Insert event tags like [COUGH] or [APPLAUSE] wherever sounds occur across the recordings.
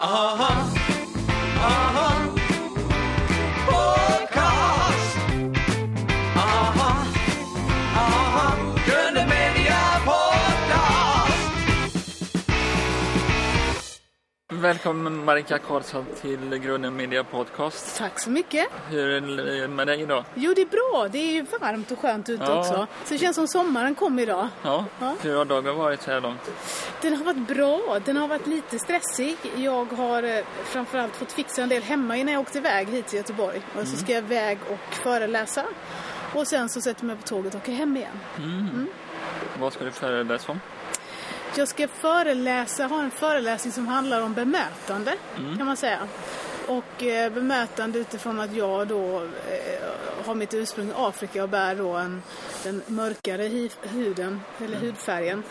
Uh-huh. Välkommen Marika Karlsson till Grunden Media Podcast. Tack så mycket. Hur är det med dig idag? Jo, det är bra. Det är ju varmt och skönt ute Ja. också. Så det känns som sommaren kom idag. Ja, Ja. hur har dagen varit så här långt? Den har varit bra. Den har varit lite stressig. Jag har eh, framförallt fått fixa en del hemma innan jag åkte iväg hit till Göteborg. Och så ska jag iväg och föreläsa. Och sen så sätter jag mig på tåget och åker hem igen. Vad ska du föreläsa om? Jag ska föreläsa, ha en föreläsning som handlar om bemötande kan man säga. Och eh, bemötande utifrån att jag då eh, har mitt ursprung i Afrika och bär då en, den mörkare hi- huden, eller hudfärgen.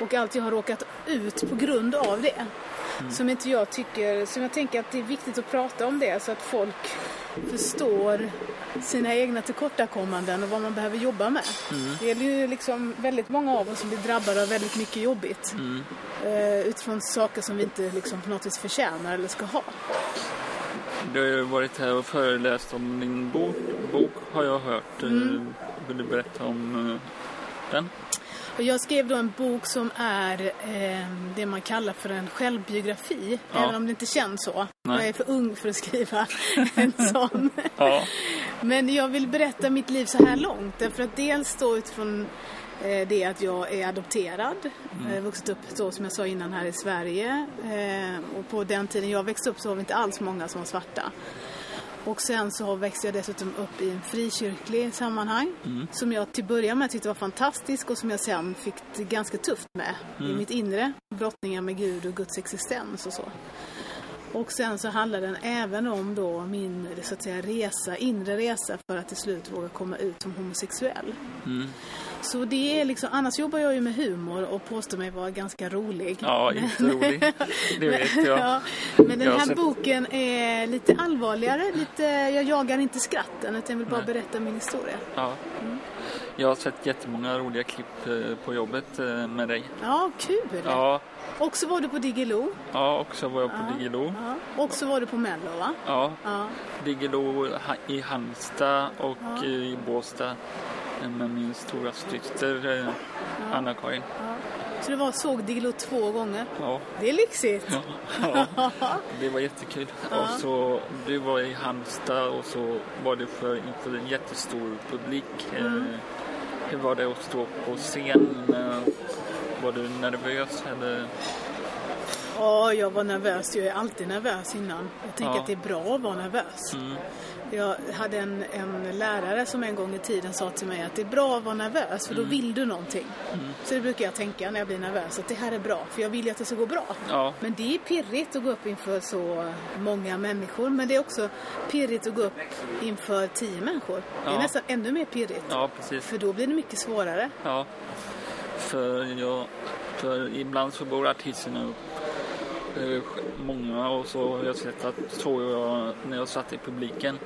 Och allt jag har råkat ut på grund av det. Som inte jag tycker, som jag tänker att det är viktigt att prata om det så att folk förstår sina egna tillkortakommanden och vad man behöver jobba med. Det är ju liksom väldigt många av oss som blir drabbade av väldigt mycket jobbigt. Eh, utifrån saker som vi inte liksom på något vis förtjänar eller ska ha. Du har ju varit här och föreläst om din bok, bok har jag hört. Mm. Vill du berätta om eh, den? Och jag skrev då en bok som är eh, det man kallar för en självbiografi. Ja. Även om det inte känns så. Nej. Jag är för ung för att skriva [LAUGHS] en sån. Ja, Men jag vill berätta mitt liv så här långt. Därför att dels då utifrån eh, det att jag är adopterad. Jag har vuxit upp så som jag sa innan här i Sverige. Eh, och på den tiden jag växte upp så var vi inte alls många som var svarta. Och sen så växte jag dessutom upp i en frikyrklig sammanhang. Som jag till början med tyckte var fantastisk och som jag sen fick ganska tufft med. I mitt inre. Brottningar med Gud och Guds existens och så. Och sen så handlar den även om då min så att säga, resa, inre resa för att till slut våga komma ut som homosexuell. Mm. Så det är liksom, annars jobbar jag ju med humor och påstår mig vara ganska rolig. ja inte rolig. [LAUGHS] Det vet jag. Ja, men den här boken är lite allvarligare, lite, jag jagar inte skratten utan jag vill bara Nej. berätta min historia. Ja. Jag har sett jättemånga roliga klipp eh, på jobbet eh, med dig. Ja, kul! Ja, Och så var du på Diggiloo. ja och så var jag på Ja. Diggiloo. Ja. Och så var du på Mello va? Ja, Ja. Diggiloo i Halmstad och Ja. i Båstad eh, med min stora syster eh, Anna-Karin. ja. Så du var såg Diggiloo två gånger. Ja, Det är lyxigt! ja, [LAUGHS] det var jättekul. Ja. Och så du var i Halmstad och så var det för, inför en jättestor publik. Mm. Hur var det att stå på scen? Eh, Var du nervös eller? Ja, jag var nervös. Jag är alltid nervös innan. Jag tänker Ja. att det är bra att vara nervös. Mm. Jag hade en, en lärare som en gång i tiden sa till mig att det är bra att vara nervös för då vill du någonting. Så det brukar jag tänka när jag blir nervös att det här är bra för jag vill ju att det ska gå bra. Ja, Men det är pirrigt att gå upp inför så många människor men det är också pirrigt att gå upp inför tio människor. Det är Ja. nästan ännu mer pirrigt. ja. För då blir det mycket svårare. Ja, för, jag, för ibland så går artisterna upp många och så har jag sett att så jag, när jag satt i publiken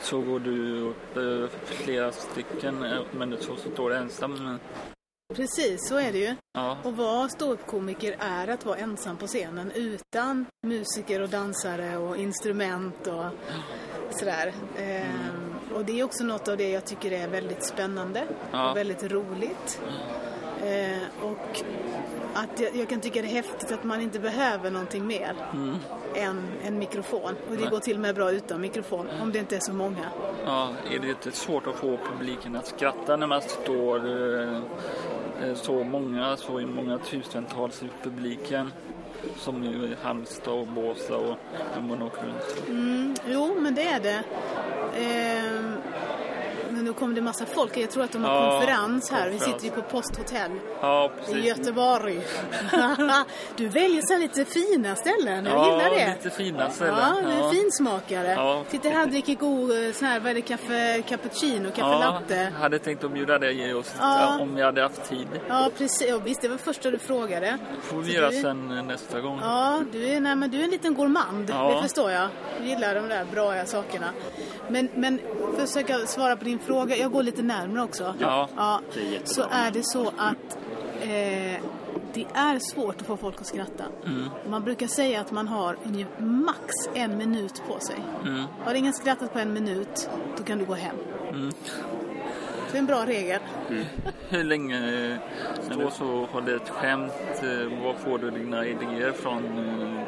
så går du upp eh, flera stycken eh, men så står du ensam. Precis, så är det ju. Ja, Och vara ståuppkomiker är att vara ensam på scenen utan musiker och dansare och instrument och sådär. Ehm, och det är också något av det jag tycker är väldigt spännande Ja. och väldigt roligt. Ehm, och att jag, jag kan tycka det är häftigt att man inte behöver någonting mer än en mikrofon. Och det Nej. går till och med bra utan mikrofon om det inte är så många. ja, är det inte svårt att få publiken att skratta när man står eh, eh, så många, så många tusentals i publiken? Som ju i Halmstad och Båstad och när man åker runt. Mm, jo, men det är det. Ehm, nu kommer det massa folk. Jag tror att de har Ja, konferens här. Vi konferens. sitter ju på Posthotell Ja, i. Göteborg. [LAUGHS] du väljer så lite fina ställen. Jag ja, gillar det. lite fina ställen. Ja, du är en finsmakare. Ja. Sitter här och dricker god eh, sån här, vad är det, kaffe cappuccino, kaffe Ja, latte. hade tänkt att bjuda dig just Ja. om jag hade haft tid. Ja, precis. Ja, visst, det var första du frågade. får vi göra du sen eh, nästa gång. Ja, du är, nej, men du är en liten gourmand. Ja. Det förstår jag. Du gillar de där bra sakerna. Men, men försöka svara på din fråga. Jag går lite närmare också. Ja. ja så är det så att eh, det är svårt att få folk att skratta. Man brukar säga att man har max en minut på sig. Har ingen skrattat på en minut, då kan du gå hem. Det är en bra regel. Hur länge då så har det ett skämt? eh, Var får du dina idéer från? eh?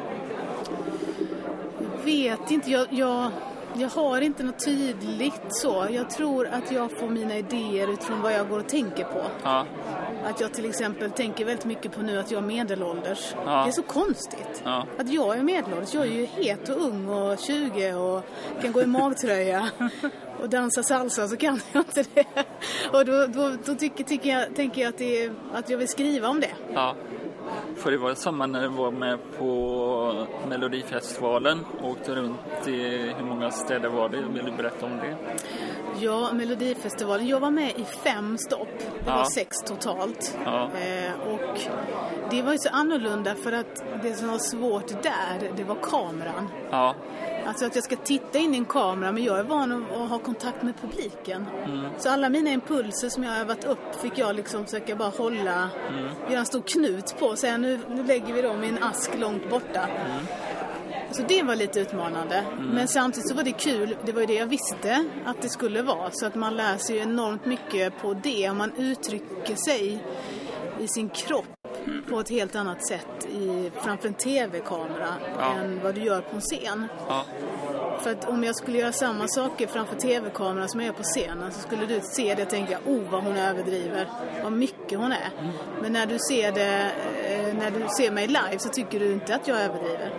vet inte, jag, jag, jag har inte något tydligt så. Jag tror att jag får mina idéer utifrån vad jag går och tänker på. Ja, Att jag till exempel tänker väldigt mycket på nu att jag är medelålders. Ja. Det är så konstigt. Ja. Att jag är medelålders. Jag är ju het och ung och 20 och kan gå i magtröja och dansa salsa så kan jag inte det. Och då, då, då tycker, tycker jag, tänker jag att, det att jag vill skriva om det. För det var samma när jag var med på Melodifestivalen och åkte runt i hur många städer var det? Vill du berätta om det? Ja, Melodifestivalen. Jag var med i fem stopp. Det Ja. var sex totalt. Ja. Eh, och det var ju så annorlunda för att det som var svårt där, det var kameran. Ja, Alltså att jag ska titta in i en kamera, men jag är van att, ha kontakt med publiken. Så alla mina impulser som jag har övat upp fick jag liksom försöka bara hålla, göra en stor knut på och säga nu, nu lägger vi dem i en ask långt borta. Så det var lite utmanande. Men samtidigt så var det kul. Det var ju det jag visste att det skulle vara. Så att man lär sig ju enormt mycket på det. Och man uttrycker sig i sin kropp på ett helt annat sätt i, framför en tv-kamera Ja. än vad du gör på en scen. ja, För att om jag skulle göra samma saker framför tv-kameran som jag gör på scenen så skulle du se det och tänka, oh vad hon överdriver, vad mycket hon är. Men när du ser det, eh, när du ser mig live så tycker du inte att jag överdriver.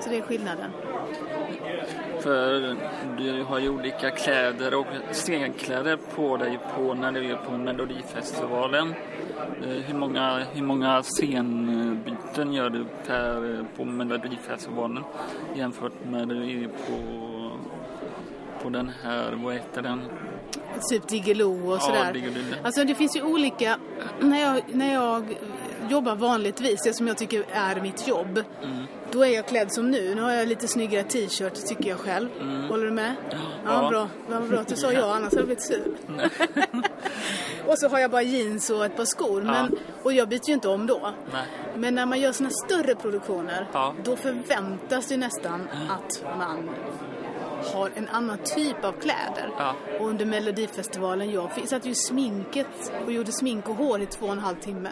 Så det är skillnaden. För du har ju olika kläder och scenkläder på dig på när du är på Melodifestivalen. Eh, Hur många, hur många scenbyten gör du per, på Melodifestivalen jämfört med när du är på, på den här, vad heter den? Typ Diggiloo och Ja, sådär. Diggiloo. Alltså det finns ju olika, när jag, när jag jobbar vanligtvis, det som jag tycker är mitt jobb, Mm. då är jag klädd som nu. Nu har jag lite snyggare t-shirt tycker jag själv. Håller du med? Ja, Mm. Ja. bra. Vad bra att du sa ja, annars hade jag blivit sur. [LAUGHS] och så har jag bara jeans och ett par skor. Men, och jag byter ju inte om då. Nej. Men när man gör såna större produktioner, Ja. då förväntas det nästan att man har en annan typ av kläder. Ja. Och under Melodifestivalen, jag satt ju sminket och gjorde smink och hår i två och en halv timme.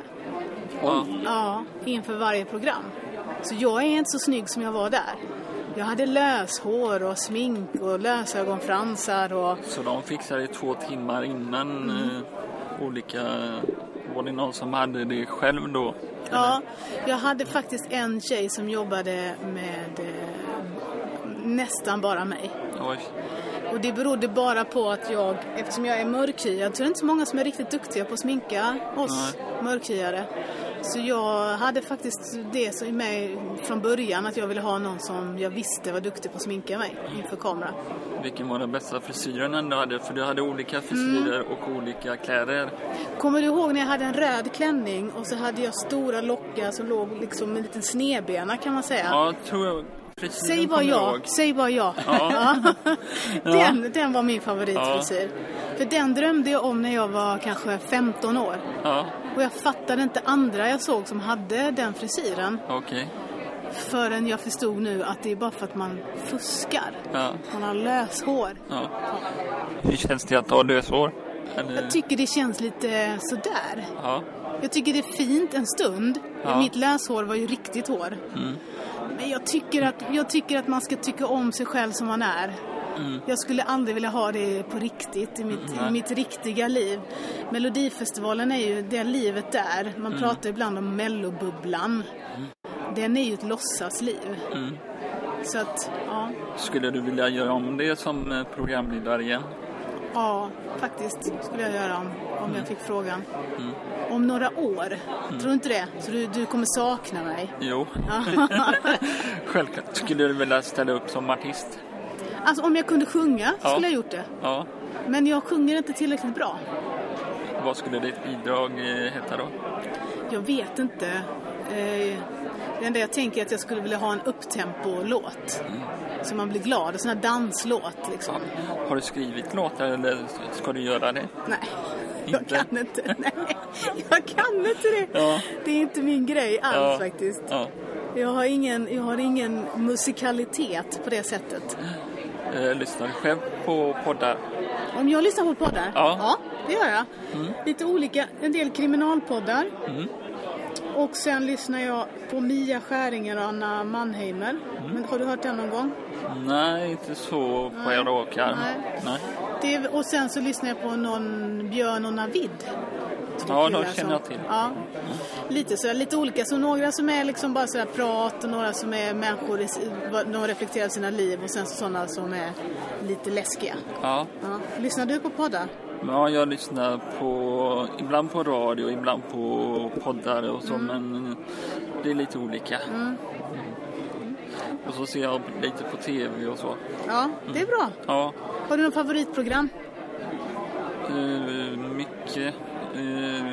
Ja. Ja, inför varje program. Så jag är inte så snygg som jag var där. Jag hade löshår och smink och lösögonfransar och... Så de fixar det två timmar innan eh, olika... Var det någon som hade det själv då? Ja, jag hade faktiskt en tjej som jobbade med eh, nästan bara mig. Oj. Och det berodde bara på att jag, eftersom jag är mörkhyad, så är det inte så många som är riktigt duktiga på att sminka oss mörkhyade. Så jag hade faktiskt det mig från början att jag ville ha någon som jag visste var duktig på att sminka mig inför kamera. Vilken var den bästa frisyren du hade? För du hade olika frisyrer och olika kläder. Kommer du ihåg när jag hade en röd klänning och så hade jag stora lockar som låg liksom med en liten snedbena kan man säga? Ja, tror jag. Frisyren Säg bara ja, ihåg. säg bara ja. [LAUGHS] Ja. den, den var min favoritfrisyr. För den drömde jag om när jag var kanske 15 år. Ja, Och jag fattade inte andra jag såg som hade den frisyren okej. förrän jag förstod nu att det är bara för att man fuskar. Ja, Man har löshår. ja. Hur känns det att ha löshår? Eller? Jag tycker det känns lite sådär. Ja, Jag tycker det är fint en stund. Ja. Mitt löshår var ju riktigt hår. Mm. Men jag tycker, att, jag tycker att man ska tycka om sig själv som man är. Mm. Jag skulle aldrig vilja ha det på riktigt i mitt, Nej. i mitt riktiga liv. Melodifestivalen är ju det livet där. Man Mm. pratar ibland om mellobubblan. Den är ju ett låtsasliv. Mm. Så att, ja, skulle du vilja göra om det som eh, programledare igen? Ja, faktiskt skulle jag göra om, om Mm. jag fick frågan. Om några år, tror du inte det? Så du, du kommer sakna mig? Jo. [LAUGHS] Självklart. Skulle du vilja ställa upp som artist? Alltså om jag kunde sjunga Ja. skulle jag gjort det. Ja. Men jag sjunger inte tillräckligt bra. Vad skulle ditt bidrag eh, heta då? Jag vet inte. Eh, det enda jag tänker är att jag skulle vilja ha en upptempo-låt. Så man blir glad. En sån här danslåt liksom. Har du skrivit låtar eller ska du göra det? Nej. Jag Inte? kan inte. Nej, jag kan inte det. Ja. Det är inte min grej alls Ja. faktiskt. Ja. Jag har, ingen, jag har ingen musikalitet på det sättet. Eh, lyssnar du själv på poddar? Om jag lyssnar på poddar? Ja. det gör jag. Lite olika. En del kriminalpoddar. Mm. Och sen lyssnar jag på Mia Skäringer och Anna Mannheimer. Mm. Men har du hört den någon gång? Nej, inte så på en rak arm. Nej. Nej. Det och sen så lyssnar jag på någon Björn och Navid. Ja, de känner som- jag till. Ja, lite sådär, lite olika. Så några som är liksom bara sådär prat och några som är människor, i, de reflekterar sina liv och sen så sådana som är lite läskiga. Ja. Ja. Lyssnar du på poddar? Ja, jag lyssnar på, ibland på radio, ibland på poddar och så, men det är lite olika. Mm. Och så ser jag lite på tv och så. Ja, det är bra. Ja, Har du något favoritprogram? eh, mycket. Eh,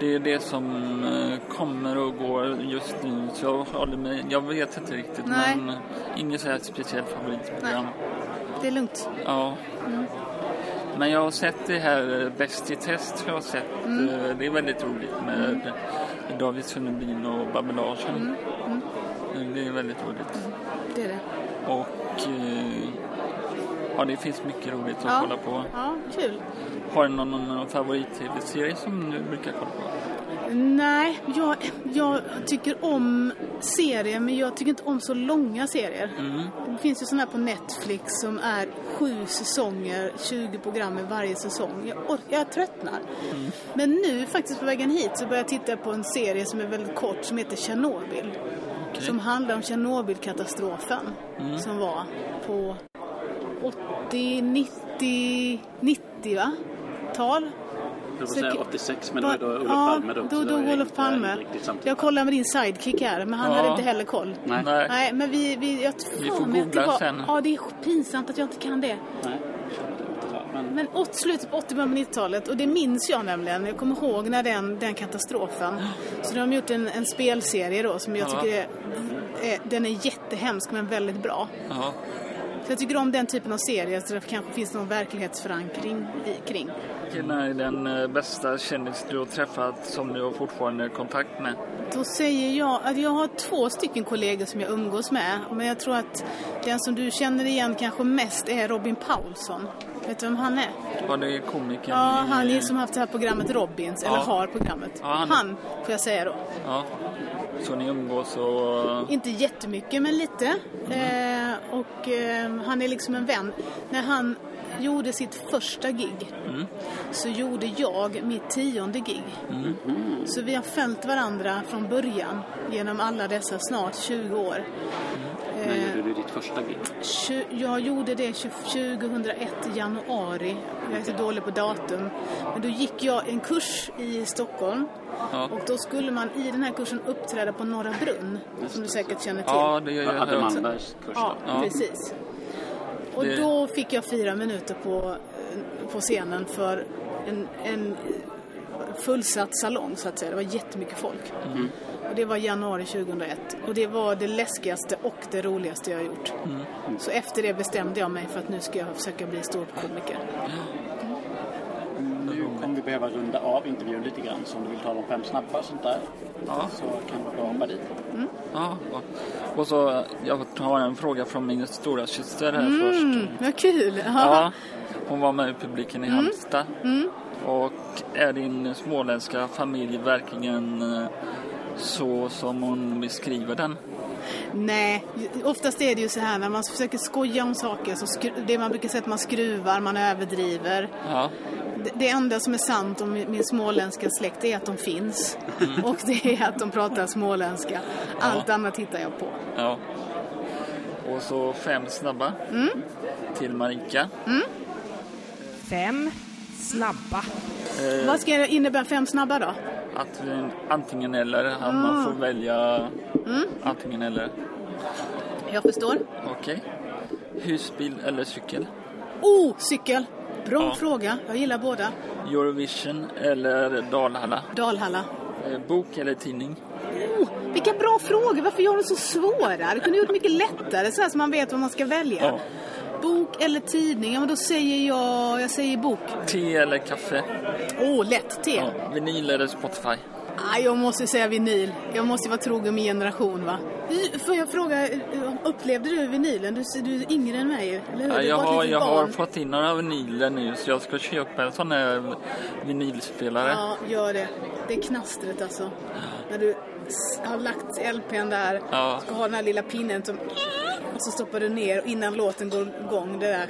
det är det som eh, kommer och går just nu, så jag håller mig, jag vet inte riktigt, Nej. men inget så här speciellt favoritprogram. Det är lugnt. Ja. Men jag har sett det här eh, Bäst i test. Jag har sett. eh, Det är väldigt roligt med David Sundebyn och Babben Larsson. Eh, Det är väldigt roligt. Det är det. Och ja, det finns mycket roligt att Ja. kolla på. Ja, kul. Har du någon, någon favorit-tv-serie som du brukar kolla på? Nej, jag, jag tycker om serier men jag tycker inte om så långa serier. Det finns ju sådana här på Netflix som är sju säsonger, 20 program i varje säsong. Jag, orkar, jag tröttnar. Men nu faktiskt på vägen hit så börjar jag titta på en serie som är väldigt kort som heter Tjernobyl. Okej. Som handlar om Tjernobylkatastrofen som var på 80, 90, 90 va? Tal? Jag får Så- säga 86, men det var då Olof ja, Palme. Då det dog var Olof Palme. Jag kollar med din sidekick här, men han Ja. hade inte heller koll. Nej. Nej. Nej, men vi... vi jag Vi får googla det var, sen. Ja, det är pinsamt att jag inte kan det. Nej. Men, Men åt, slutet på 80 början på 90-talet, och det minns jag nämligen. Jag kommer ihåg när den, den katastrofen. Så de har gjort en, en spelserie då som jag Ja. tycker är, är... Den är jättehemsk men väldigt bra. Ja. Så jag tycker om den typen av serier så det kanske finns någon verklighetsförankring i, kring. Vilken är den eh, bästa kändis du har träffat som du har fortfarande kontakt med? Då säger jag att jag har två stycken kollegor som jag umgås med. Men jag tror att den som du känner igen kanske mest är Robin Paulsson. Vet du vem han är? Var det komikern? Ja, han är som haft det här programmet Robins, eller Ja. har programmet. Ja, han- han, får jag säga då. Ja. Så ni umgås och... Inte jättemycket, men lite. Eh, och eh, han är liksom en vän. När han gjorde sitt första gig så gjorde jag mitt tionde gig. Så vi har följt varandra från början genom alla dessa snart 20 år. ditt första gig? Jag gjorde det 20- 2001 i januari. Jag är så dålig på datum. Men då gick jag en kurs i Stockholm. Ja. Och då skulle man i den här kursen uppträda på Norra Brunn. Som du säkert känner till. Ja, det gör jag. Adde. Malmbergs kurs Ja, då? Ja. precis. Och Det- då fick jag fyra minuter på, på scenen för en, en fullsatt salong så att säga. Det var jättemycket folk. Mm. Och det var januari 2001. Och det var det läskigaste och det roligaste jag har gjort. Mm. Så efter det bestämde jag mig för att nu ska jag försöka bli ståuppkomiker. Nu kommer vi behöva runda av intervjun lite grann. Så om du vill tala om fem snabba och sånt där Ja. så kan du bara hoppa dit. Ja, och- och så jag har en fråga från min stora syster här först. Mm, vad kul! Ja. Ja, hon var med i publiken i Halmstad. Och är din småländska familj verkligen eh, så som hon beskriver den? Nej, oftast är det ju så här när man försöker skoja om saker så det man brukar säga att man skruvar, man överdriver. Ja, Det- Det enda som är sant om min småländska släkt är att de finns. Och det är att de pratar småländska. Allt annat hittar jag på. ja. Och så fem snabba till Marika. Fem snabba. Eh, Vad ska det innebära fem snabba då? Att antingen eller, att man får välja antingen eller. Jag förstår. Okej. Husbil eller cykel? Oh, cykel! Bra Ja. fråga. Jag gillar båda. Eurovision eller Dalhalla? Dalhalla. Eh, Bok eller tidning? Oh, vilka bra frågor! Varför gör de så svåra? Det kunde gjort mycket lättare så här så man vet vad man ska välja. Ja. Bok eller tidning? Ja, men då säger jag, jag säger bok. Te eller kaffe? Åh, oh, lätt te. Ja. Vinyl eller Spotify? Ah, jag måste säga vinyl. Jag måste vara trogen min generation va. Får jag fråga, upplevde du vinylen? Du, du är yngre än mig eller hur? Ja, jag har, jag har fått in några vinyler nu så jag ska köpa en sån här vinylspelare. Ja, gör det. Det är knastret alltså. När du har lagt LPn där, Ja. ska ha den här lilla pinnen som... Och så stoppar du ner innan låten går igång. Det där...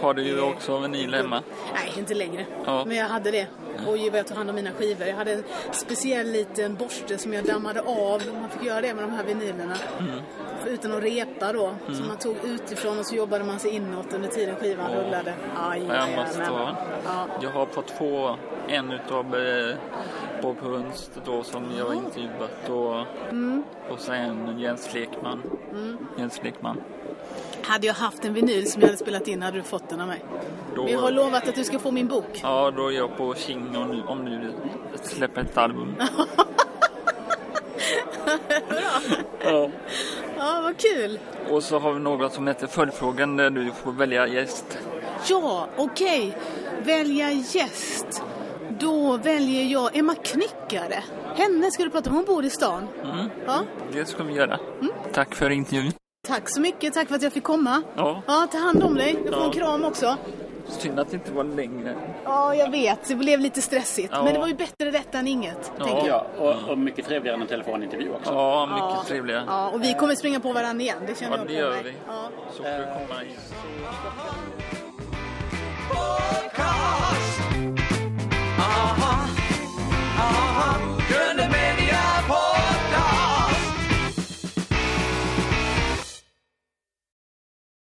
Har du ju också vinyl hemma? Nej, inte längre. Ja. Men jag hade det. Oj, vad jag tog hand om mina skivor. Jag hade en speciell liten borste som jag dammade av. Man fick göra det med de här vinylerna. Mm. Utan att repa då. Så man tog utifrån och så jobbade man sig inåt under tiden skivan rullade. Aj, Ja, jag måste ha. Ja. Jag har fått två. En utav eh, Bob Hunst då som jag har intervjuat och, Mm. och sen Jens Lekman. Jens Lekman. Hade jag haft en vinyl som jag hade spelat in hade du fått den av mig. Då, jag har lovat att du ska få min bok. Ja, då är jag på King och nu, om nu släpper ett album. [LAUGHS] ja. Ja, vad kul. Och så har vi några som heter Följdfrågan där du får välja gäst. Ja, okej. Välja gäst. Då väljer jag Emma Knyckare. Henne ska du prata om. Hon bor i stan. Mm. Ja. Det ska vi göra. Tack för intervjun. Tack så mycket. Tack för att jag fick komma. Ja. Ja, ta hand om dig. Du får Ja. en kram också. Synd att det inte var längre. Ja, jag vet. Det blev lite stressigt. Ja. Men det var ju bättre detta än inget, Ja. tänker jag. Ja, och, och mycket trevligare än en telefonintervju också. Ja, mycket Ja. trevligare. Ja, och vi kommer springa på varandra igen. Det känner Ja, jag det på gör mig. vi. Ja. Så får du komma in. uh-huh, uh-huh.